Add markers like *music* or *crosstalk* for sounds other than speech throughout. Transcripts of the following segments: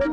We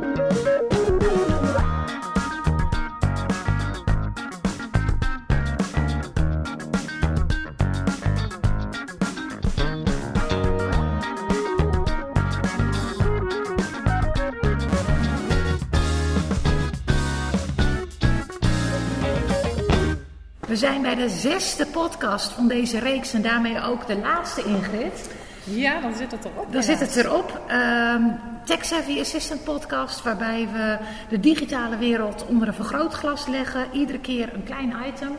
zijn bij de zesde podcast van deze reeks en daarmee ook de laatste Ingrid. Ja, dan zit het erop. Dan zit het erop. Ehm Tech Savvy Assistant podcast waarbij we de digitale wereld onder een vergrootglas leggen. Iedere keer een klein item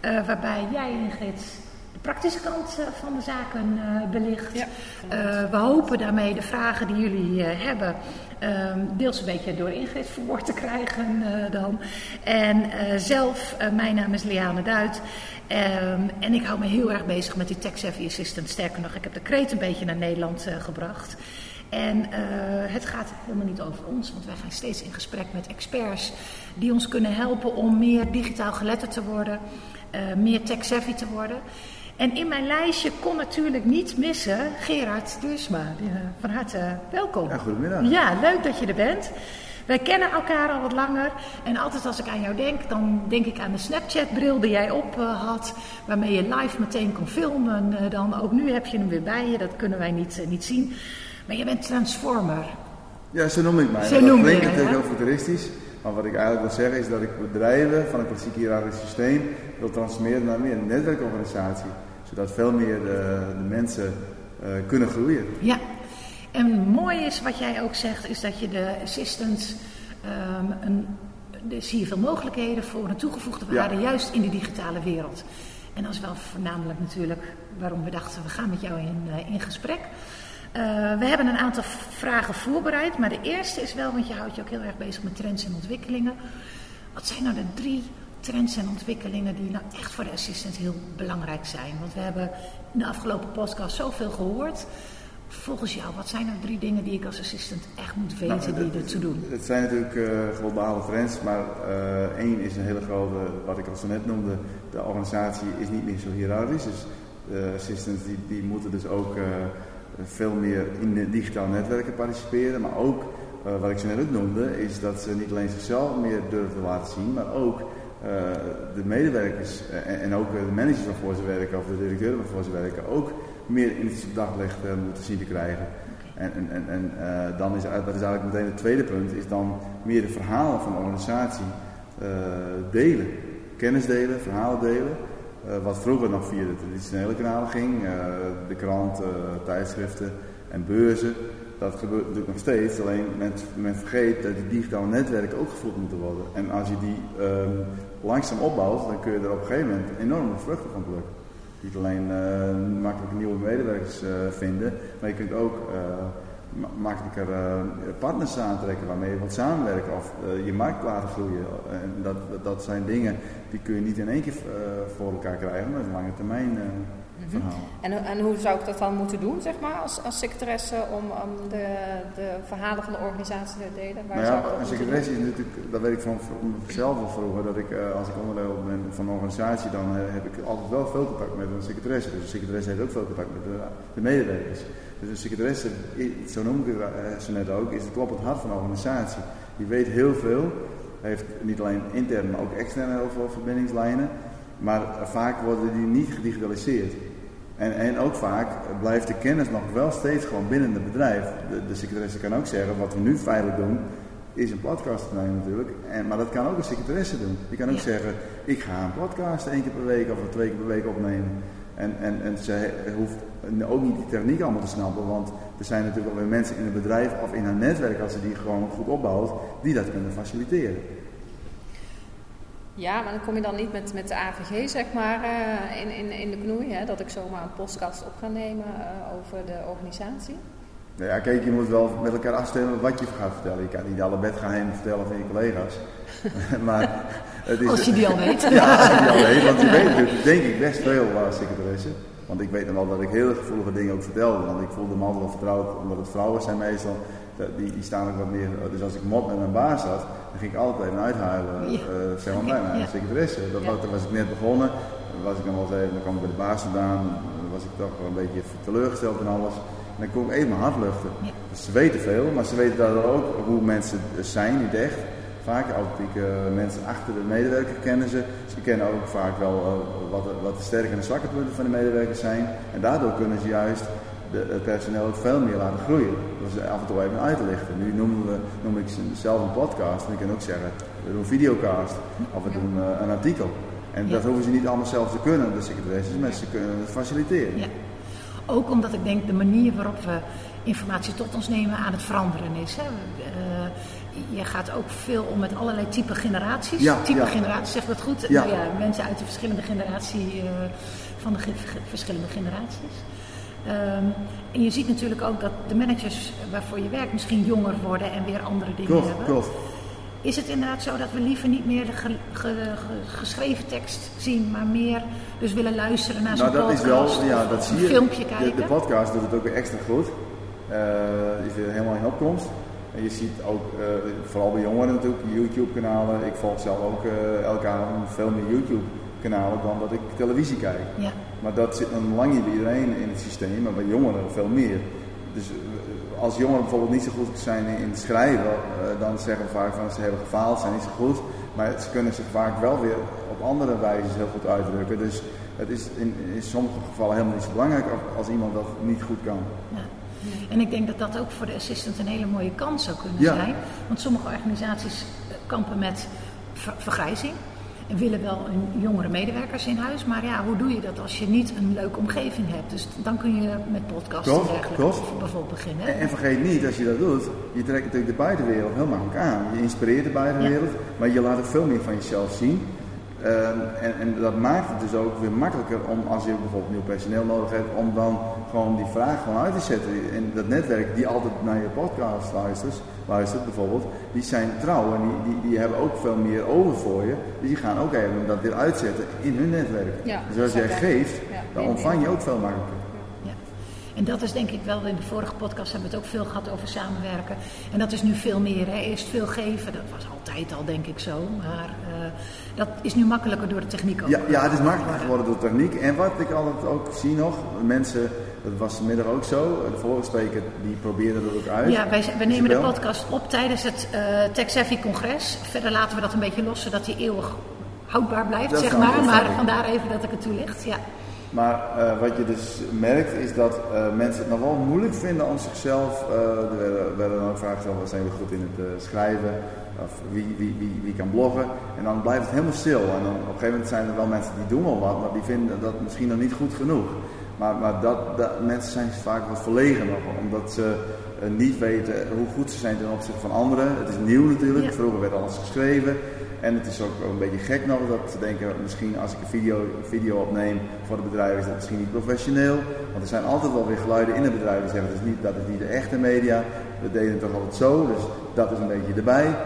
eh, waarbij jij Ingrid de praktische kant eh, van de zaken eh, belicht. Ja, we hopen daarmee de vragen die jullie hebben ehm, deels een beetje door Ingrid verwoord te krijgen dan. En zelf, mijn naam is Liane Duit. Ehm, en ik hou me heel erg bezig met die Tech Savvy Assistant. Sterker nog, ik heb de kreet een beetje naar Nederland gebracht. En eh, het gaat helemaal niet over ons, want wij gaan steeds in gesprek met experts die ons kunnen helpen om meer digitaal geletterd te worden, eh, meer tech-savvy te worden. En in mijn lijstje kon natuurlijk niet missen Gerard Duursma. Die, eh, Van harte welkom. Ja, goedemiddag. Ja, leuk dat je er bent. Wij kennen elkaar al wat langer. En altijd als ik aan jou denk, dan denk ik aan de Snapchat-bril die jij op had. Waarmee je live meteen kon filmen. Dan ook nu heb je hem weer bij je. Dat kunnen wij niet, niet zien. Maar je bent transformer. Ja, zo noem ik mij. Zo dat klinkt natuurlijk heel futuristisch. Maar wat ik eigenlijk wil zeggen is dat ik bedrijven van een klassiek hiërarchisch systeem wil transformeren naar meer een netwerkorganisatie. Zodat veel meer de, de mensen eh, kunnen groeien. Ja. En mooi is wat jij ook zegt, is dat je de assistants, ehm een, er zie je veel mogelijkheden voor een toegevoegde Ja. waarde, juist in de digitale wereld. En dat is wel voornamelijk natuurlijk waarom we dachten, we gaan met jou in, eh, in gesprek. Eh, we hebben een aantal vragen voorbereid, maar de eerste is wel, want je houdt je ook heel erg bezig met trends en ontwikkelingen. Wat zijn nou de drie trends en ontwikkelingen die nou echt voor de assistant heel belangrijk zijn? Want we hebben in de afgelopen podcast zoveel gehoord. Volgens jou, wat zijn nou drie dingen die ik als assistant echt moet weten Nou, die er toe doen? Het zijn natuurlijk eh, globale trends, maar eh, één is een hele grote, wat ik al zo net noemde, de organisatie is niet meer zo hiërarchisch. Dus de assistants die, die moeten dus ook veel meer in de digitale netwerken participeren. Maar ook, eh, wat ik zo net ook noemde, is dat ze niet alleen zichzelf meer durven te laten zien, maar ook eh, de medewerkers eh, en, en ook de managers waarvoor ze werken of de directeuren waarvoor ze werken ook meer in het daglicht eh, moeten zien te krijgen. En, en, en, en eh, dan is, dat is eigenlijk meteen het tweede punt, is dan meer de verhalen van de organisatie eh, delen. Kennis delen, verhalen delen. Eh, wat vroeger nog via de traditionele kanalen ging, eh, de krant, eh, tijdschriften en beurzen. Dat gebeurt natuurlijk nog steeds, alleen men, men vergeet dat die digitale netwerken ook gevoed moeten worden. En als je die ehm, langzaam opbouwt, dan kun je er op een gegeven moment enorme vruchten van plukken. Niet alleen eh, makkelijk nieuwe medewerkers vinden, maar je kunt ook makkelijker eh, partners aantrekken waarmee je wilt samenwerken of eh, je markt laten groeien. En dat, dat, zijn dingen die kun je niet in één keer eh, voor elkaar krijgen, maar dat lange termijn verhaal. En, en hoe zou ik dat dan moeten doen, zeg maar, als, als secretaresse om, om de, de verhalen van de organisatie te delen? Waar Nou zou ja, ik een secretaresse is natuurlijk, dat weet ik van van mezelf al vroeger, dat ik eh, als ik onderdeel ben van een organisatie, dan eh, heb ik altijd wel veel contact met een secretaresse. Dus een secretaresse heeft ook veel contact met de, de medewerkers. Dus een secretaresse, zo noem ik het eh, zo net ook, is het kloppend hart van de organisatie. Die weet heel veel, heeft niet alleen intern, maar ook extern heel veel verbindingslijnen. Maar vaak worden die niet gedigitaliseerd. En, en ook vaak blijft de kennis nog wel steeds gewoon binnen het bedrijf. De, de secretaresse kan ook zeggen, wat we nu feitelijk doen, is een podcast opnemen natuurlijk. En, maar dat kan ook een secretaresse doen. Die kan ook Ja. zeggen, ik ga een podcast één keer per week of twee keer per week opnemen. En, en, en ze hoeft ook niet die techniek allemaal te snappen, want er zijn natuurlijk wel weer mensen in het bedrijf of in haar netwerk, als ze die gewoon goed opbouwt, die dat kunnen faciliteren. Ja, maar dan kom je dan niet met, met de AVG, zeg maar, eh, in, in, in de knoei, hè, dat ik zomaar een podcast op ga nemen eh, over de organisatie. Nou ja, kijk, je moet wel met elkaar afstemmen wat je gaat vertellen. Je kan niet alle bedgeheimen vertellen van je collega's. *laughs* maar het is, Als je die al weet. *laughs* Ja, als je die al weet. Want je weet natuurlijk, denk ik, best veel als secretaresse. Want ik weet dan wel dat ik hele gevoelige dingen ook vertelde. Want ik voelde me altijd wel vertrouwd, omdat het vrouwen zijn meestal. Dat- Die, die staan ook wat meer. Dus als ik mop met mijn baas zat, dan ging ik altijd even uithuilen. Ja. eh, zeg maar, bij mij, Ja. secretaresse. Dat, Ja. was, toen was ik net begonnen. Dan was ik wel eens even, dan kwam ik bij de baas vandaan. Dan was ik toch wel een beetje teleurgesteld en alles. En dan kom ik even mijn hart luchten. Ja. Dus ze weten veel, maar ze weten daardoor ook hoe mensen zijn in het echt. Vaak authentieke mensen achter de medewerker kennen ze. Ze kennen ook vaak wel eh, wat, de, wat de sterke en de zwakke punten van de medewerkers zijn. En daardoor kunnen ze juist de, het personeel ook veel meer laten groeien. Door ze af en toe even uit te lichten. Nu noemen we, noem ik zelf een podcast. En ik kan ook zeggen, we doen een videocast. Of we doen eh, een artikel. En Ja. dat hoeven ze niet allemaal zelf te kunnen, de secretaresses, maar ze kunnen het faciliteren. Ja. Ook omdat ik denk de manier waarop we informatie tot ons nemen aan het veranderen is. Hè. Eh, je gaat ook veel om met allerlei type generaties. Ja, type ja. generaties, zeg ik dat goed? Ja. Nou ja, mensen uit de verschillende generatie, eh, van de ge- verschillende generaties. Ehm, en je ziet natuurlijk ook dat de managers waarvoor je werkt misschien jonger worden en weer andere dingen Klopt, hebben. klopt. Is het inderdaad zo dat we liever niet meer de ge- ge- ge- geschreven tekst zien, maar meer dus willen luisteren naar zo'n Nou, dat is podcast wel, ja, dat zie je. filmpje De- kijken? De, podcast doet het ook weer extra goed. Eh is weer helemaal in opkomst. En je ziet ook, eh, vooral bij jongeren natuurlijk, YouTube-kanalen. Ik volg zelf ook elke avond veel meer YouTube-kanalen dan dat ik televisie kijk. Ja, Maar dat zit nog lang niet bij iedereen in het systeem, maar bij jongeren veel meer. Dus eh, als jongeren bijvoorbeeld niet zo goed zijn in het schrijven, eh, dan zeggen we vaak van ze hebben gefaald, zijn niet zo goed. Maar ze kunnen zich vaak wel weer op andere wijzes heel goed uitdrukken. Dus het is in, in sommige gevallen helemaal niet zo belangrijk als- iemand dat niet goed kan. ja. En ik denk dat dat ook voor de assistant een hele mooie kans zou kunnen Ja. zijn. Want sommige organisaties eh, kampen met ver- vergrijzing. En willen wel een jongere medewerkers in huis. Maar ja, hoe doe je dat als je niet een leuke omgeving hebt? Dus dan kun je met podcasts en dergelijke bijvoorbeeld beginnen. En, en vergeet niet, als je dat doet, je trekt natuurlijk de buitenwereld heel makkelijk aan. Je inspireert de buitenwereld, maar je laat ook veel meer van jezelf zien. Ehm, en, en dat maakt het dus ook weer makkelijker om, als je bijvoorbeeld nieuw personeel nodig hebt, om dan gewoon die vraag gewoon uit te zetten. En dat netwerk die altijd naar je podcast luistert, luistert bijvoorbeeld, die zijn trouw en die, die, die hebben ook veel meer over voor je. Dus die gaan ook even dat weer uitzetten in hun netwerk. Ja, dus als jij geeft, ja, dan ontvang je ook veel makkelijker. Ja. En dat is denk ik wel, in de vorige podcast hebben we het ook veel gehad over samenwerken. En dat is nu veel meer. Hè. Eerst veel geven, dat was altijd al denk ik zo. Maar eh, dat is nu makkelijker door de techniek ook. Ja, ja, het is makkelijker geworden door techniek. En wat ik altijd ook zie nog, mensen, dat was vanmiddag ook zo, de vorige spreker die probeerde dat ook uit. Ja, wij, wij nemen de podcast op tijdens het eh Tech Savvy congres. Verder laten we dat een beetje los, zodat die eeuwig houdbaar blijft, Dat zeg kan, maar. Maar vandaar even dat ik het toelicht. Ja. Maar eh, wat je dus merkt is dat eh, mensen het nog wel moeilijk vinden om zichzelf, eh, er werden, werden dan ook vragen gesteld, wat zijn we goed in het eh, schrijven, of wie, wie, wie, wie kan bloggen. En dan blijft het helemaal stil. En dan, op een gegeven moment zijn er wel mensen die doen wel wat, maar die vinden dat misschien nog niet goed genoeg. Maar, maar dat, dat, mensen zijn vaak wat verlegen nog, omdat ze eh, niet weten hoe goed ze zijn ten opzichte van anderen. Het is nieuw natuurlijk, Ja. vroeger werd alles geschreven. En het is ook een beetje gek nog dat ze denken, misschien als ik een video, video opneem voor het bedrijf is dat misschien niet professioneel. Want er zijn altijd wel weer geluiden in het bedrijf die zeggen, dat is niet, dat is niet de echte media. We deden het toch altijd zo, dus dat is een beetje erbij.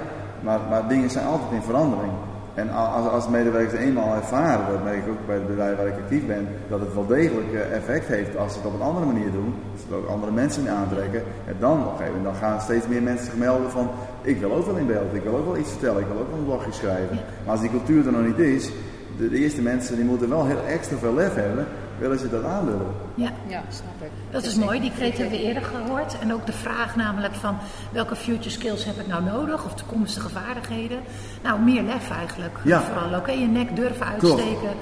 Maar, maar dingen zijn altijd in verandering. En als, als medewerkers eenmaal ervaren, dat merk ik ook bij het bedrijf waar ik actief ben, dat het wel degelijk eh, effect heeft als ze het op een andere manier doen. Dat ze er ook andere mensen mee aantrekken. En dan op een gegeven moment dan gaan steeds meer mensen zich melden van ik wil ook wel in beeld, ik wil ook wel iets vertellen, ik wil ook wel een blogje schrijven. Maar als die cultuur er nog niet is, de, de eerste mensen die moeten wel heel extra veel lef hebben, willen ze dat aandullen. Ja. Ja, snap ik. Dat is mooi, die kreet hebben we eerder gehoord. En ook de vraag namelijk van welke future skills heb ik nou nodig of toekomstige vaardigheden. Nou, meer lef eigenlijk. Ja. Vooral ook hè, je nek durven uitsteken.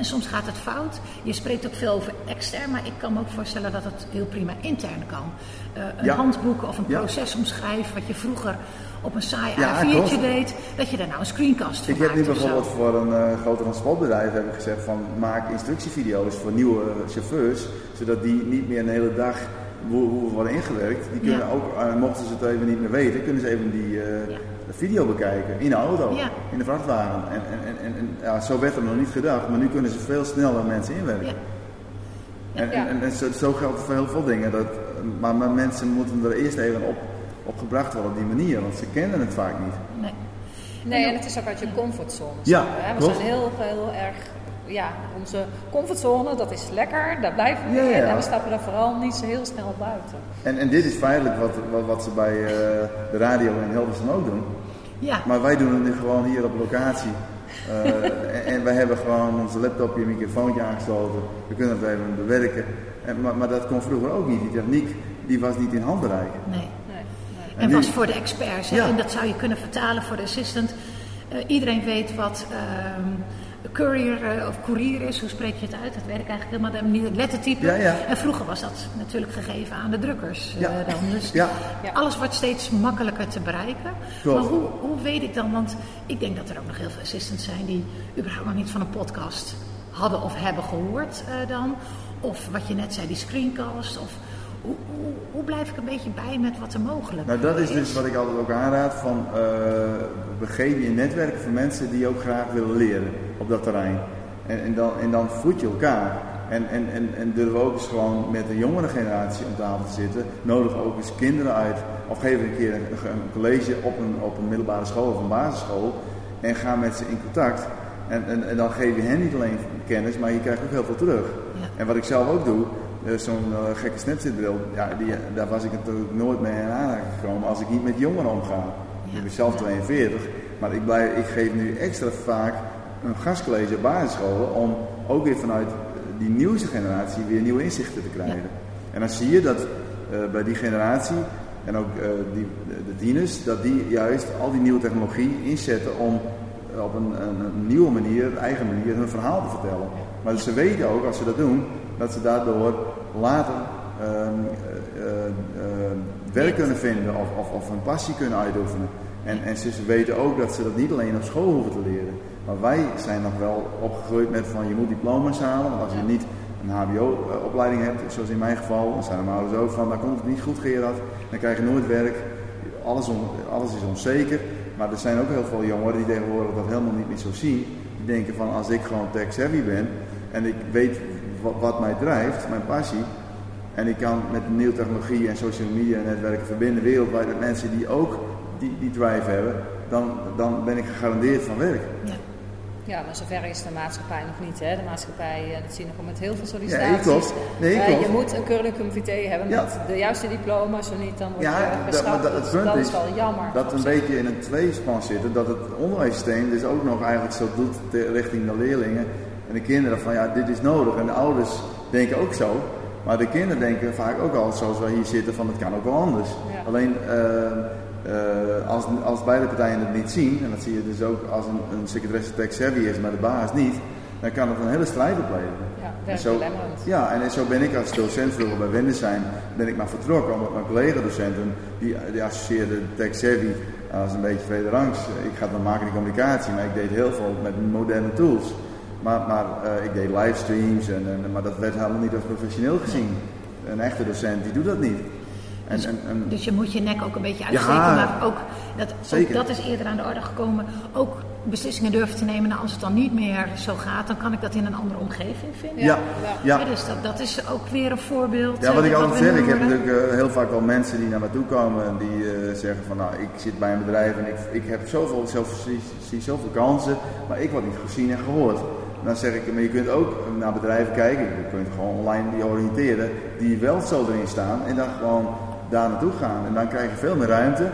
En soms gaat het fout. Je spreekt ook veel over extern, maar ik kan me ook voorstellen dat het heel prima intern kan. Eh, een Ja. handboek of een proces omschrijven wat je vroeger op een saai Ja, A4'tje klopt. deed, dat je daar nou een screencast van Ik heb nu zo. bijvoorbeeld voor een eh groter transportbedrijf heb ik gezegd van maak instructievideo's voor nieuwe eh, chauffeurs, zodat die niet meer een hele dag hoe, hoe we worden ingewerkt. Die kunnen Ja. ook, mochten ze het even niet meer weten, kunnen ze even die Ja. De video bekijken in de auto, Ja. in de vrachtwagen. En, en, en, en, en ja, zo werd er nog niet gedacht, maar nu kunnen ze veel sneller mensen inwerken. Ja. En, Ja. en, en, zo, zo geldt het voor heel veel dingen. Dat, maar, maar mensen moeten er eerst even op, op gebracht worden op die manier, want ze kennen het vaak niet. Nee. Nee, en het is ook uit je comfortzone. Ja, hè. We klopt. zijn heel, heel erg, ja, onze comfortzone, dat is lekker, daar blijven we Ja, in. ja. En we stappen er vooral niet zo heel snel buiten. En, en dit is feitelijk wat, wat, wat ze bij eh, de radio in Hilversum ook doen. Ja. Maar wij doen het nu gewoon hier op locatie. en, en wij hebben gewoon onze laptopje, microfoontje aangesloten. We kunnen het even bewerken. En, maar, maar dat kon vroeger ook niet. Die techniek die was niet in handbereik. Nee. nee, nee. En, was voor de experts. Ja. En dat zou je kunnen vertalen voor de assistant. Uh, iedereen weet wat uh, courier uh, of courier is. Hoe spreek je het uit? Dat werkt eigenlijk helemaal de manier lettertype. Ja, ja. En vroeger was dat natuurlijk gegeven aan de drukkers. Ja. dan. Dus ja. alles wordt steeds makkelijker te bereiken. Klopt. Maar hoe, hoe weet ik dan? Want ik denk dat er ook nog heel veel assistants zijn die überhaupt nog niet van een podcast hadden of hebben gehoord dan. Of wat je net zei, die screencast. Of hoe, hoe, hoe, blijf ik een beetje bij met wat er mogelijk nou, dat is. is? dus wat ik altijd ook aanraad. Van, uh, we geven je netwerk voor mensen die ook graag willen leren op dat terrein. En, en, dan, en dan voed je elkaar. En, en, en, en durven we ook eens gewoon met een jongere generatie om tafel te zitten. Nodig ook eens kinderen uit. Of geef een keer een, een college op een, op een middelbare school of een basisschool. En ga met ze in contact. En, en, en, dan geef je hen niet alleen kennis, maar je krijgt ook heel veel terug. Ja. En wat ik zelf ook doe, zo'n uh, gekke snapchatbril, ja, die, daar was ik natuurlijk nooit mee in aanraking gekomen als ik niet met jongeren omga. Ja. Ik ben zelf 42, maar ik, blijf, ik geef nu extra vaak een gastcollege op basisscholen om ook weer vanuit die nieuwste generatie weer nieuwe inzichten te krijgen. Ja. En dan zie je dat uh, bij die generatie en ook die, de tieners, dat die juist al die nieuwe technologie inzetten om op een, een, een, nieuwe manier, eigen manier, hun verhaal te vertellen. Maar ze weten ook, als ze dat doen, dat ze daardoor later uh, werk kunnen vinden of, of, of, een passie kunnen uitoefenen. En, en ze weten ook dat ze dat niet alleen op school hoeven te leren. Maar wij zijn nog wel opgegroeid met van je moet diploma's halen. Want als je niet een HBO-opleiding hebt, zoals in mijn geval, dan zijn mijn ouders ook van, dan komt het niet goed Gerard, dan krijg je nooit werk. Alles, alles is onzeker. Maar er zijn ook heel veel jongeren die tegenwoordig dat helemaal niet meer zo zien. Die denken van als ik gewoon tech-savvy ben en ik weet wat, mij drijft, mijn passie. En ik kan met nieuwe technologie en social media netwerken verbinden wereldwijd met mensen die ook die, die drive hebben. Dan, dan ben ik gegarandeerd van werk. Ja. Ja, maar zover is de maatschappij nog niet. Hè? De maatschappij, dat zie je nog met heel veel sollicitaties. Ja, klopt. Nee, uh, klopt. je moet een curriculum vitae hebben Ja. met de juiste diploma, zo niet dan word je Ja, dat, maar dat, het punt dat is, is wel jammer. dat we een beetje in een tweespan zitten. Dat het onderwijssysteem dus ook nog eigenlijk zo doet richting de leerlingen en de kinderen van ja, dit is nodig. En de ouders denken ook zo. Maar de kinderen denken vaak ook al zoals wij hier zitten van het kan ook wel anders. Ja. Alleen eh, eh, als, als beide partijen het niet zien, en dat zie je dus ook als een, een secretaresse tech savvy is, maar de baas niet, dan kan het een hele strijd opleveren. Ja, En zo, ja, en zo ben ik als docent vroeger bij Windesheim, ben ik maar vertrokken, omdat mijn collega-docenten, die, die associeerden tech savvy als een beetje tweede rangs. Ik ga dan maken in communicatie, maar ik deed heel veel met moderne tools. Maar, maar eh, ik deed livestreams, en, en, maar dat werd helemaal niet als professioneel gezien. Een echte docent die doet dat niet. En, Dus, en, en, dus je moet je nek ook een beetje uitsteken. Ja, maar ook dat, ook dat is eerder aan de orde gekomen. Ook beslissingen durven te nemen. Nou, als het dan niet meer zo gaat, dan kan ik dat in een andere omgeving vinden. ja, ja. ja. dus dat, dat is ook weer een voorbeeld. Ja, wat eh, ik altijd zeg, ik heb natuurlijk eh, heel vaak wel mensen die naar me toe komen en die eh, zeggen van nou, ik zit bij een bedrijf en ik, ik heb zoveel, zoveel, zie, zie zoveel kansen, maar ik word niet gezien en gehoord. Dan zeg ik, maar je kunt ook naar bedrijven kijken, je kunt gewoon online die oriënteren, die wel zo erin staan en dan gewoon daar naartoe gaan. En dan krijg je veel meer ruimte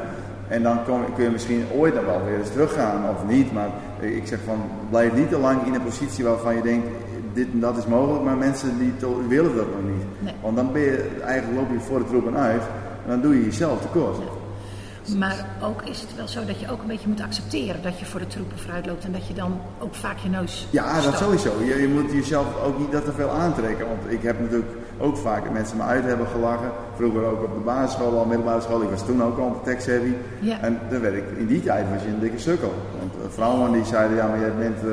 en dan kom, kun je misschien ooit nog wel weer eens teruggaan of niet, maar ik zeg van blijf niet te lang in een positie waarvan je denkt, dit en dat is mogelijk, maar mensen die willen dat nog niet. Nee. Want dan ben je, eigenlijk loop je voor de troepen uit en dan doe je jezelf tekort. Maar ook is het wel zo dat je ook een beetje moet accepteren dat je voor de troepen vooruit loopt. En dat je dan ook vaak je neus Ja, dat sowieso. Je, je moet jezelf ook niet dat te veel aantrekken. Want ik heb natuurlijk ook vaak mensen me uit hebben gelachen. Vroeger ook op de basisschool, al middelbare school. Ik was toen ook al tech heavy. Ja. En dan werd ik, in die tijd was je een dikke sukkel. Want eh, vrouwen die zeiden, ja maar jij bent eh,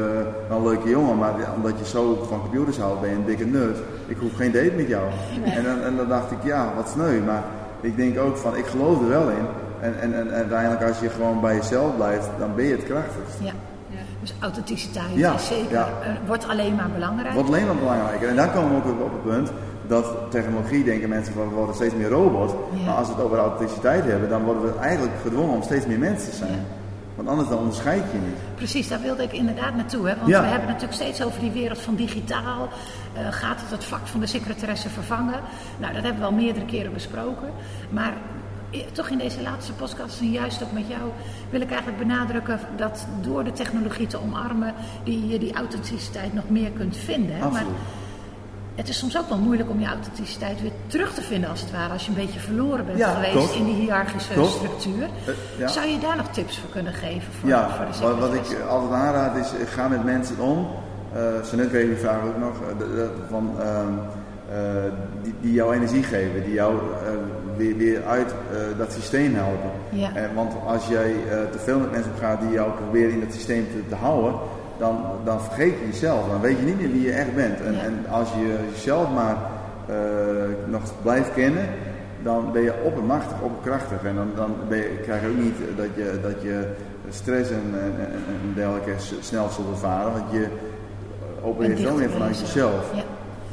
wel een leuke jongen. Maar omdat je zo van computers houdt, ben je een dikke nerd. Ik hoef geen date met jou. En, dan, en dan dacht ik, ja, wat sneu. Maar ik denk ook van, ik geloof er wel in. En, en, en uiteindelijk als je gewoon bij jezelf blijft, dan ben je het krachtigst. Ja. Ja. Dus authenticiteit Ja, is zeker, ja. eh, wordt alleen maar belangrijk. Wordt alleen maar belangrijker. En dan komen we ook op het punt dat technologie, denken mensen van we worden steeds meer robot. Ja. Maar als we het over authenticiteit hebben, dan worden we eigenlijk gedwongen om steeds meer mensen te zijn. Ja. Want anders dan onderscheid je niet. Precies, daar wilde ik inderdaad naartoe. Hè? Want Ja. we hebben het natuurlijk steeds over die wereld van digitaal. Eh, gaat het het vak van de secretaresse vervangen? Nou, dat hebben we al meerdere keren besproken. Maar toch in deze laatste podcast en juist ook met jou wil ik eigenlijk benadrukken dat door de technologie te omarmen, die je die authenticiteit nog meer kunt vinden. Maar het is soms ook wel moeilijk om je authenticiteit weer terug te vinden, als het ware, als je een beetje verloren bent geweest in die hiërarchische structuur. Uh, Zou je daar nog tips voor kunnen geven? Voor, ja, voor de wat, wat ik altijd aanraad is, ga met mensen om. Uh, zo net weet je vraag ook nog, uh, van, ehm, die, die jouw energie geven, die jou weer, weer uit dat systeem helpen. Ja. want als jij te veel met mensen gaat die jou proberen in dat systeem te, te houden, dan, dan vergeet je jezelf. Dan weet je niet meer wie je echt bent. En, en als je jezelf maar nog blijft kennen, dan ben je oppermachtig, opperkrachtig. En dan, dan ben je, krijg je ook niet dat je, dat je stress en, en, en dergelijke snel zult ervaren. Want je opereert wel meer vanuit jezelf. Ja.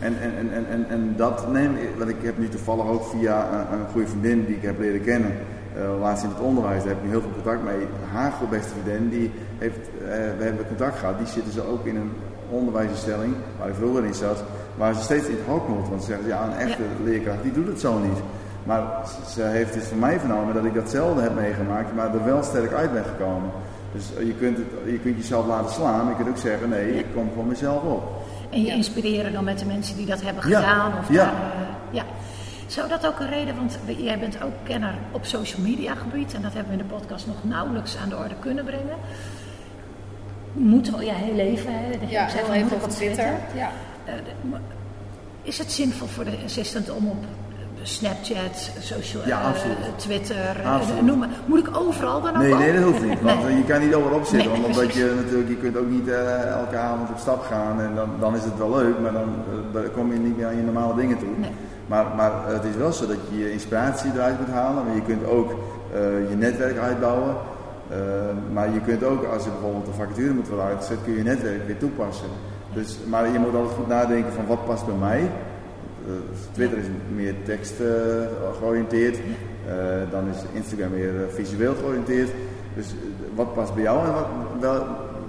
En, en, en, en, en dat neem ik, want ik heb nu toevallig ook via een, een goede vriendin die ik heb leren kennen uh, laatst in het onderwijs, daar heb ik heel veel contact mee. Haar beste vriendin, die heeft, uh, we hebben contact gehad, die zitten ze ook in een onderwijsinstelling, waar ik vroeger in zat, waar ze steeds in het hok moet. Want ze zeggen, ja, een echte leerkracht, die doet het zo niet. Maar ze heeft het van mij vernomen dat ik datzelfde heb meegemaakt, maar er wel sterk uit ben gekomen. Dus uh, je kunt, het, je kunt jezelf laten slaan, maar je kunt ook zeggen, nee, ik kom voor mezelf op. En je inspireren dan met de mensen die dat hebben gedaan? Of ja. Daar, ja. Zou dat ook een reden, want jij bent ook kenner op social media gebied en dat hebben we in de podcast nog nauwelijks aan de orde kunnen brengen. Moeten we ja, heel even, hè? ja, heel even op Twitter. Ja. Uh, is het zinvol voor de assistant om op Snapchat, social, ja, uh, Twitter, uh, noem maar. Moet ik overal dan ook Nee, nee, dat hoeft niet. Want nee. je kan niet overal zitten. Nee, omdat je natuurlijk, je kunt ook niet elke avond op stap gaan en dan, dan is het wel leuk, maar dan, dan kom je niet meer aan je normale dingen toe. Nee. Maar, maar het is wel zo dat je je inspiratie eruit moet halen. Maar je kunt ook je netwerk uitbouwen. Uh, maar je kunt ook, als je bijvoorbeeld een vacature moet worden uitgezet, kun je je netwerk weer toepassen. Dus, maar je moet altijd goed nadenken van wat past bij mij. Uh, Twitter is meer tekst georiënteerd. dan is Instagram meer visueel georiënteerd. Dus wat past bij jou en wat, wel,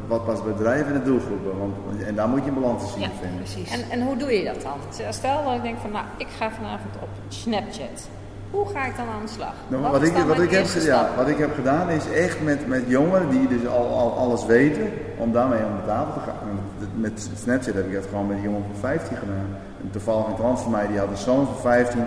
wat past bij bedrijven en de doelgroepen. Want, en daar moet je een balans zien ja, vinden. Precies. En, en hoe doe je dat dan? Stel dat ik denk van, nou, ik ga vanavond op Snapchat. Hoe ga ik dan aan de slag? Nou, wat, ik, wat, ik heb, ja, wat ik heb gedaan is echt met, met jongeren die dus al, al alles weten, om daarmee aan de tafel te gaan. Met Snapchat heb ik dat gewoon met een jongen van 15 gedaan. En toevallig een klant van mij die had een zoon van 15.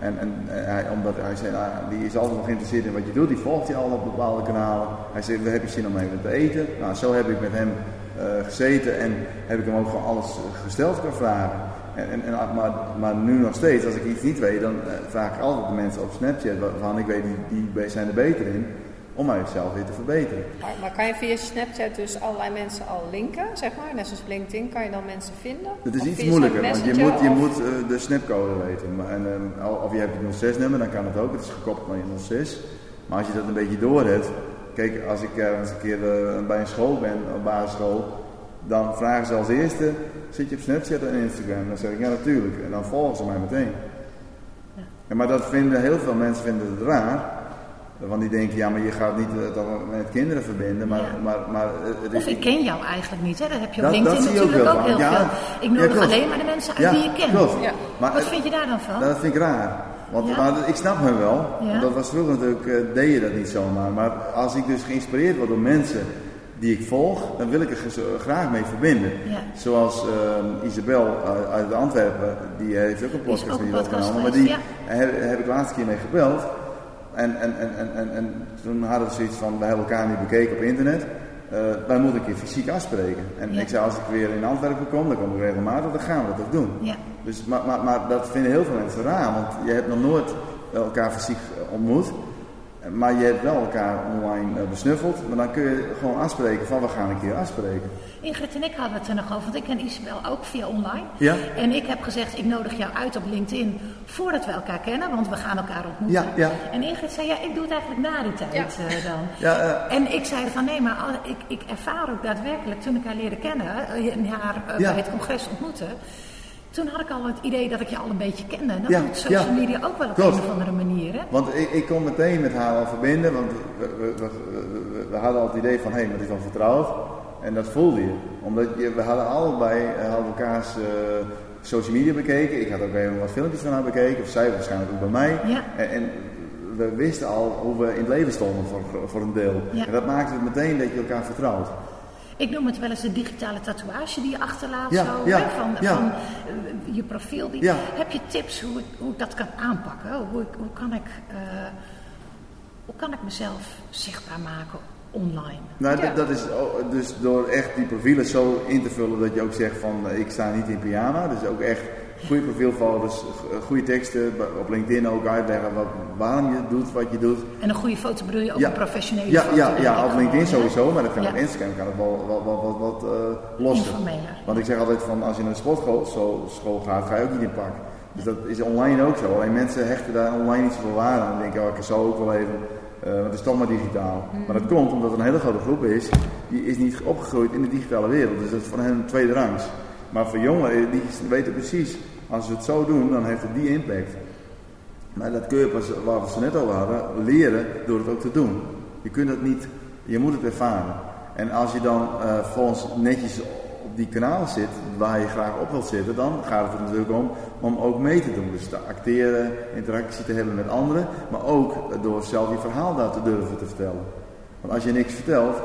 En, en hij, omdat hij zei, nou, die is altijd nog geïnteresseerd in wat je doet, die volgt je al op bepaalde kanalen. Hij zei, we hebben zin om even te eten. Nou, zo heb ik met hem uh, gezeten en heb ik hem ook gewoon alles gesteld kunnen vragen. En, en, en, maar, maar nu nog steeds, als ik iets niet weet, dan uh, vraag ik altijd de mensen op Snapchat waarvan ik weet, die, die zijn er beter in om zelf weer te verbeteren. Maar, maar, kan je via Snapchat dus allerlei mensen al linken, zeg maar? Net zoals LinkedIn, kan je dan mensen vinden? Het is iets moeilijker, want je moet, je moet uh, de snapcode weten. En, uh, of je hebt het 06-nummer, dan kan het ook. Het is gekoppeld aan je 06. Maar als je dat een beetje door hebt... Kijk, als ik ergens een keer uh, bij een school ben, op basisschool... dan vragen ze als eerste, zit je op Snapchat en Instagram? Dan zeg ik, ja natuurlijk. En dan volgen ze mij meteen. Ja. En maar dat vinden heel veel mensen vinden het raar... Want die denken, ja, maar je gaat niet uh, met kinderen verbinden. Maar, maar, maar, uh, of ik ken jou eigenlijk niet, hè? dat heb je op dat, LinkedIn dat natuurlijk ook, ook heel ja, veel. Ik nodig ja, alleen maar de mensen uit die je kent. Klopt. Ja. Maar, Wat vind je daar dan van? Dat vind ik raar. Want maar, ik snap hem wel. Want dat was vroeger natuurlijk, uh, deed je dat niet zomaar. Maar als ik dus geïnspireerd word door mensen die ik volg, dan wil ik er graag mee verbinden. Zoals uh, Isabel uit Antwerpen, die heeft ook een podcast die opgenomen. Maar die heb, heb ik laatste keer mee gebeld. En, en, en, en, en, toen hadden we zoiets van, wij hebben elkaar nu bekeken op internet. Uh, wij moeten een keer fysiek afspreken. En ik zei, als ik weer in Antwerpen kom, dan kom ik regelmatig, dan gaan we dat ook doen. Ja. Dus, maar, maar, maar dat vinden heel veel mensen raar, want je hebt nog nooit elkaar fysiek ontmoet. Maar je hebt wel elkaar online eh, besnuffeld. Maar dan kun je gewoon afspreken van we gaan een keer afspreken. Ingrid en ik hadden het er nog over. Want ik ken Isabel ook via online. Ja. En ik heb gezegd ik nodig jou uit op LinkedIn voordat we elkaar kennen. Want we gaan elkaar ontmoeten. Ja, ja. En Ingrid zei ja ik doe het eigenlijk na die tijd ja. uh, dan. Ja, uh. En ik zei van nee maar ik, ik ervaar ook daadwerkelijk toen ik haar leerde kennen. Uh, haar bij het congres ontmoeten toen had ik al het idee dat ik je al een beetje kende. En dat ja, doet social media ook wel op een of andere manier. Hè? Want ik, ik kon meteen met haar al verbinden. Want we, we, we, we hadden al het idee van, hé, hey, maar het is al vertrouwd. En dat voelde je. Omdat je, we hadden allebei uh, hadden elkaars uh, social media bekeken. Ik had ook even wat filmpjes van haar bekeken. Of zij waarschijnlijk ook bij mij. Ja. En, en we wisten al hoe we in het leven stonden voor, voor een deel. En dat maakte het meteen dat je elkaar vertrouwt. Ik noem het wel eens de digitale tatoeage die je achterlaat Ja, zo, ja, hè, van, ja. van eh, je profiel. Die, Ja. Heb je tips hoe, ik- hoe ik dat kan aanpakken? Hoe, ik- hoe, kan ik, eh, hoe kan ik mezelf zichtbaar maken online? Nou, Ja. dat, dat is dus door echt die profielen zo in te vullen dat je ook zegt van eh, ik sta niet in pyjama. Dus ook echt goede profielfoto's, g- goede teksten, op LinkedIn ook uitleggen wat, waarom je doet wat je doet. En een goede foto bedoel je ook Ja. een professionele Ja, foto? ja, ja op LinkedIn sowieso, maar dat kan op Instagram kan het wel wat, wat, wat, wat eh, losser. Want ik zeg altijd van als je naar de sportschool school gaat, ga je ook niet in pak. Dus dat is online ook zo. Alleen mensen hechten daar online niet zoveel waarde aan. Dan denken, oh, ik zou ook wel even, eh, want het is toch maar digitaal. Maar dat komt omdat er een hele grote groep is, die is niet opgegroeid in de digitale wereld. Dus dat is voor hen een tweede rangs. Maar voor jongeren, die weten precies, als ze het zo doen, dan heeft het die impact. Maar dat kun je pas, waar we het net over hadden, leren door het ook te doen. Je kunt het niet, je moet het ervaren. En als je dan eh volgens netjes op die kanaal zit, waar je graag op wilt zitten, dan gaat het er natuurlijk om om ook mee te doen. Dus te acteren, interactie te hebben met anderen, maar ook door zelf je verhaal daar te durven te vertellen. Want als je niks vertelt,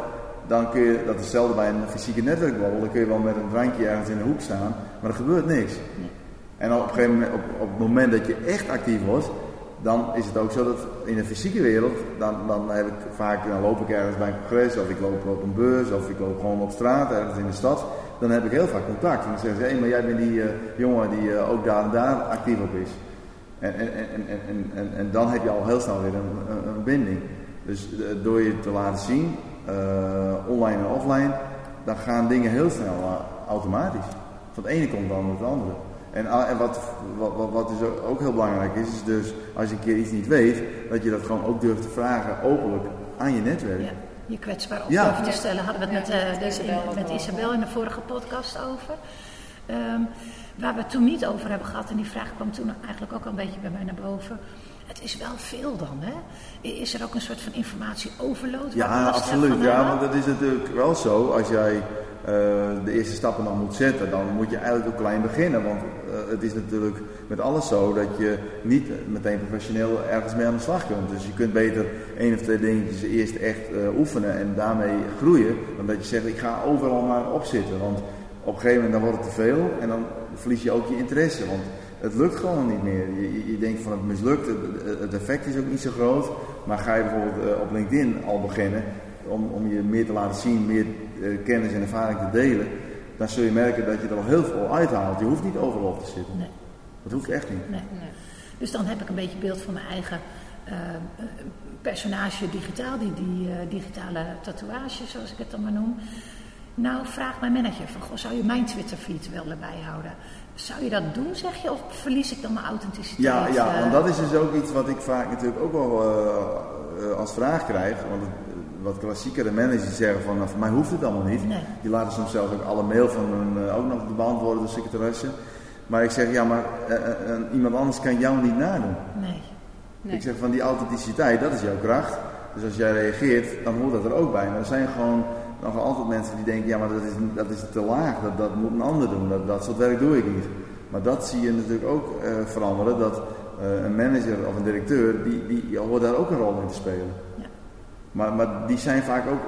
dan kun je, dat is hetzelfde bij een fysieke netwerkbabbel, dan kun je wel met een drankje ergens in de hoek staan, maar er gebeurt niks. En op een gegeven moment, op, op het moment dat je echt actief wordt, dan is het ook zo dat in de fysieke wereld, dan, dan heb ik vaak, dan loop ik ergens bij een congres, of ik loop op een beurs, of ik loop gewoon op straat, ergens in de stad. Dan heb ik heel vaak contact. En dan zeggen ze, hé, maar jij bent die eh, jongen die eh, ook daar en daar actief op is. En, en, en, en, en, en, dan heb je al heel snel weer een, een, binding. Dus eh, door je te laten zien, online en offline, dan gaan dingen heel snel automatisch. Van het ene komt dan het andere. En, ah, en wat, wat, wat, wat dus ook- heel belangrijk is, is dus als je een keer iets niet weet, dat je dat gewoon ook durft te vragen openlijk aan je netwerk. Ja, je kwetsbaar op Ja. te stellen. Hadden we het Ja, met, eh, met de- Isabel in- ook met. Isabel in de vorige podcast over. Ehm, waar we het toen niet over hebben gehad, en die vraag kwam toen eigenlijk ook al een beetje bij mij naar boven. Het is wel veel dan, hè? Is er ook een soort van informatieoverload? Ja, absoluut. Ja, want het is natuurlijk wel zo, als jij de eerste stappen dan moet zetten, dan moet je eigenlijk ook klein beginnen. Want eh, het is natuurlijk met alles zo dat je niet meteen professioneel ergens mee aan de slag kunt. Dus je kunt beter één of twee dingetjes eerst echt eh, oefenen en daarmee groeien. Dan dat je zegt, ik ga overal maar op zitten. Want op een gegeven moment dan wordt het te veel en dan verlies je ook je interesse. Want het lukt gewoon niet meer. Je, je, denkt van het mislukt, het, effect is ook niet zo groot. Maar ga je bijvoorbeeld eh, op LinkedIn al beginnen om, om je meer te laten zien, meer eh, kennis en ervaring te delen. Dan zul je merken dat je er al heel veel uithaalt. Je hoeft niet overal op te zitten. Nee. Dat hoeft echt niet. Nee. Nee. Dus dan heb ik een beetje beeld van mijn eigen eh, eh, personage digitaal, die, die eh, digitale tatoeage, zoals ik het dan maar noem. Nou, vraag mijn manager van, goh, zou je mijn Twitter-feed willen bijhouden? Zou je dat doen, zeg je, of verlies ik dan mijn authenticiteit? Ja, ja, eh? want dat is dus ook iets wat ik vaak natuurlijk ook wel eh, eh, als vraag krijg. Want het, wat klassiekere managers zeggen van, nou, voor mij hoeft het allemaal niet. Nee. Die laten soms zelfs ook alle mail van hun eh, ook nog beantwoorden door secretaresse. Maar ik zeg, ja, maar eh, eh, iemand anders kan jou niet nadoen. Nee. Nee. Ik zeg van die authenticiteit, dat is jouw kracht. Dus als jij reageert, dan hoort dat er ook bij. Maar er zijn gewoon nog altijd mensen die denken, ja maar dat is, dat is te laag, dat, dat moet een ander doen, dat, dat soort werk doe ik niet. Maar dat zie je natuurlijk ook veranderen, dat een manager of een directeur, die, die hoort daar ook een rol in te spelen. Ja. Maar, maar die zijn vaak ook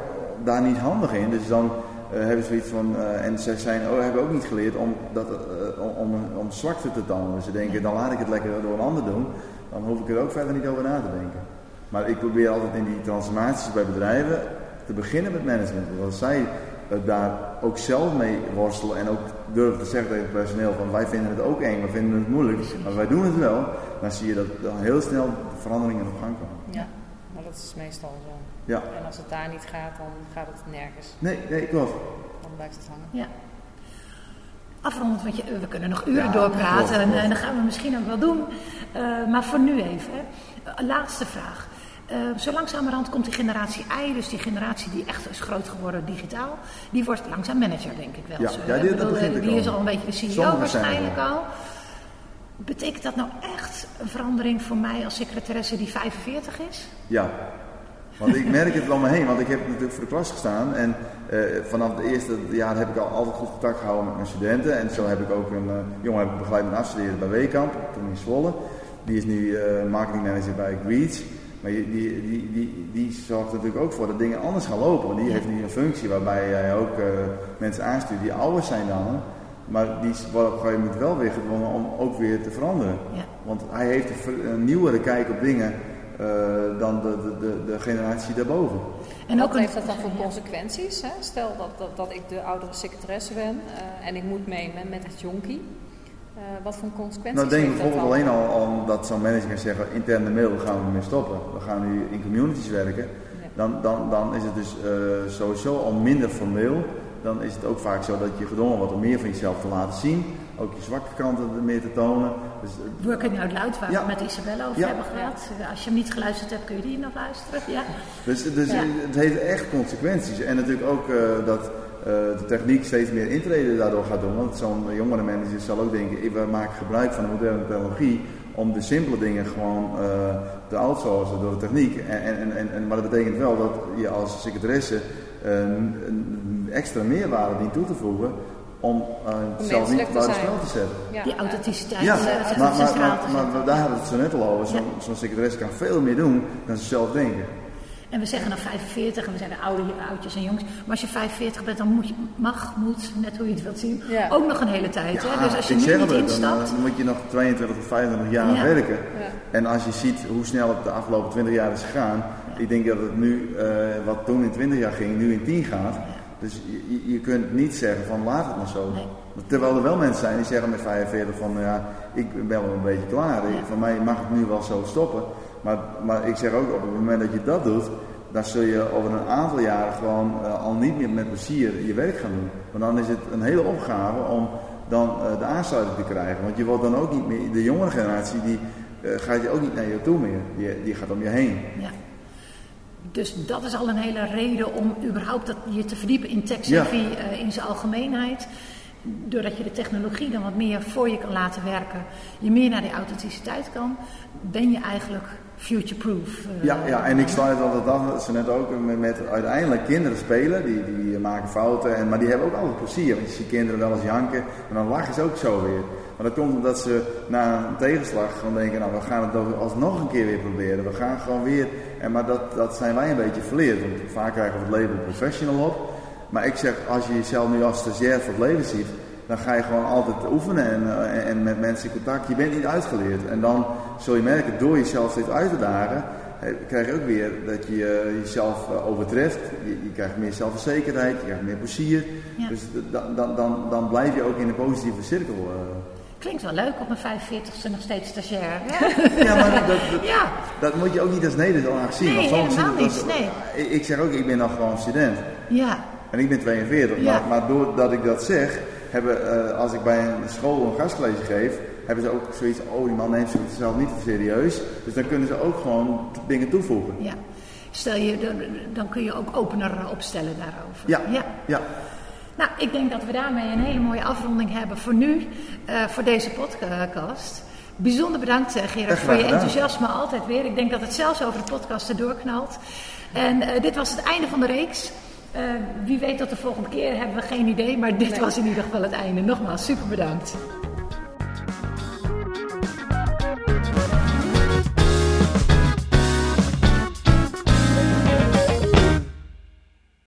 daar niet handig in. Dus dan eh, hebben ze zoiets van, eh, en ze zijn, oh, hebben ook niet geleerd om, eh, om, om, zwakte te tonen. Ze denken, dan laat ik het lekker door een ander doen, dan hoef ik er ook verder niet over na te denken. Maar ik probeer altijd in die transformaties bij bedrijven te beginnen met management. Want als zij daar ook zelf mee worstelen en ook durven te zeggen tegen het personeel van wij vinden het ook eng, we vinden het moeilijk, maar wij doen het wel, dan zie je dat heel snel de veranderingen op gang komen. Ja, maar dat is meestal zo. Ja, En als het daar niet gaat, dan gaat het nergens. nee, nee, klopt. Dan blijft het hangen. Ja. Afrondend, want je, we kunnen nog uren Ja, doorpraten klopt, en, klopt. en dat gaan we misschien ook wel doen. Eh, maar voor nu even. Hè. Eh, laatste vraag. Eh, zo langzamerhand komt die generatie I, dus die generatie die echt is groot geworden digitaal, die wordt langzaam manager, denk ik wel. Ja, Zo, ja, die- dat bedoel, begint er Die is al. een beetje de CEO waarschijnlijk al. al. Betekent dat nou echt een verandering voor mij als secretaresse die 45 is? Ja, want ik merk het wel me heen, want ik heb natuurlijk voor de klas gestaan en eh, vanaf de eerste jaar heb ik al altijd goed contact gehouden met mijn studenten. En zo heb ik ook een eh, jongen heb ik begeleid met afstuderen bij Weekamp, toen in Zwolle. Die is nu eh marketingmanager bij Greets. Maar die, die, die, die, die zorgt natuurlijk ook voor dat dingen anders gaan lopen. Want die heeft nu een functie waarbij jij ook uh, mensen aanstuurt die ouder zijn dan Maar die worden op een gegeven moment wel weer gedwongen om ook weer te veranderen. Ja. Want hij heeft een nieuwere kijk op dingen uh, dan de, de, de, de, generatie daarboven. En wat heeft dat dan voor consequenties? Hè? Stel dat, dat, dat ik de oudere secretaresse ben uh, en ik moet mee met, met het jonkie. Uh, wat voor consequenties Nou, denk ik bijvoorbeeld alleen al om dat zo'n manager kan zeggen: interne mail gaan we ermee stoppen. We gaan nu in communities werken. Ja. Dan, dan, dan is het dus uh, sowieso al minder formeel. Dan is het ook vaak zo dat je gedwongen wordt om meer van jezelf te laten zien. Ook je zwakke kanten meer te tonen. Dus, uh, Working out loud, waar ja. we met Isabelle over ja. hebben gehad. Als je hem niet geluisterd hebt, kun je die nog luisteren. Ja. Dus, dus het heeft echt consequenties. En natuurlijk ook dat uh, de techniek steeds meer intreden daardoor gaat doen. Want zo'n jongere manager zal ook denken, we maken gebruik van de moderne technologie om de simpele dingen gewoon uh, te outsourcen door de techniek. En, en, en, en, maar dat betekent wel dat je als secretaresse uh, een extra meerwaarde dient toe te voegen om uh, zelf niet buiten spel te zetten. Ja. Die authenticiteit. Ja, maar, maar, maar, maar, daar hadden we het zo net al over. Zo'n ja. zo secretaresse kan veel meer doen dan ze zelf denken. En we zeggen dan 45 en we zijn oude, oudjes en jongens. Maar als je 45 bent, dan moet je, mag, moet, net hoe je het wilt zien, ja. ook nog een hele tijd. Ja, hè? Dus als je nu niet instapt... Dan, moet je nog 22 tot 25 jaar ja. werken. En als je ziet hoe snel het de afgelopen 20 jaar is gegaan. Ik denk dat het nu, uh, wat toen in 20 jaar ging, nu in 10 gaat. Dus je, je, kunt niet zeggen van laat het maar zo. Nee. Terwijl er wel mensen zijn die zeggen met 45 van ja, ik ben wel een beetje klaar. Van mij mag het nu wel zo stoppen. Maar, maar ik zeg ook op het moment dat je dat doet, dan zul je over een aantal jaren gewoon uh, al niet meer met plezier je werk gaan doen. Want dan is het een hele opgave om dan uh, de aansluiting te krijgen. Want je wordt dan ook niet meer, de jongere generatie, die uh, gaat je ook niet naar je toe meer. Die, die gaat om je heen. Ja. Dus dat is al een hele reden om überhaupt dat, je te verdiepen in tech ja. in zijn algemeenheid doordat je de technologie dan wat meer voor je kan laten werken, je meer naar die authenticiteit kan, ben je eigenlijk future-proof. Uh, ja, ja, en ik sluit altijd af, ze net ook, met, met, uiteindelijk kinderen spelen, die, die maken fouten, en, maar die hebben ook altijd plezier. Want je ziet kinderen wel eens janken, en dan lachen ze ook zo weer. Maar dat komt omdat ze na een tegenslag gewoon denken, nou we gaan het alsnog een keer weer proberen. We gaan gewoon weer, en, maar dat, dat zijn wij een beetje verleerd. Want vaak krijgen we het label professional op. Maar ik zeg, als je jezelf nu als stagiair voor het leven ziet, dan ga je gewoon altijd oefenen en, uh, en met mensen in contact. Je bent niet uitgeleerd. En dan zul je merken, door jezelf steeds uit te dagen, krijg je ook weer dat je uh, jezelf overtreft. Je, je, krijgt meer zelfverzekerheid, je krijgt meer plezier. Ja. Dus dan, dan, dan, dan blijf je ook in een positieve cirkel. Klinkt wel leuk op mijn 45ste nog steeds stagiair. ja, maar dat, *laughs* dat, ja. dat, moet je ook niet als nederlaag zien. Nee, helemaal niet. Nee. Ik, zeg ook, ik ben nog gewoon student. Ja. En ik ben 42, ja. maar, maar doordat ik dat zeg, hebben, uh, als ik bij een school een gastcollege geef, hebben ze ook zoiets, oh die man neemt zichzelf niet te serieus. Dus dan kunnen ze ook gewoon dingen toevoegen. Ja. Stel je, dan, dan kun je ook opener opstellen daarover. Ja. ja. ja. Nou, ik denk dat we daarmee een hele mooie afronding hebben voor nu, uh, voor deze podcast. Bijzonder bedankt Gerard voor je enthousiasme altijd weer. Ik denk dat het zelfs over de podcast erdoor knalt. En uh, dit was het einde van de reeks. Uh, wie weet tot de volgende keer hebben we geen idee, maar dit nee. was in ieder geval het einde. Nogmaals, super bedankt.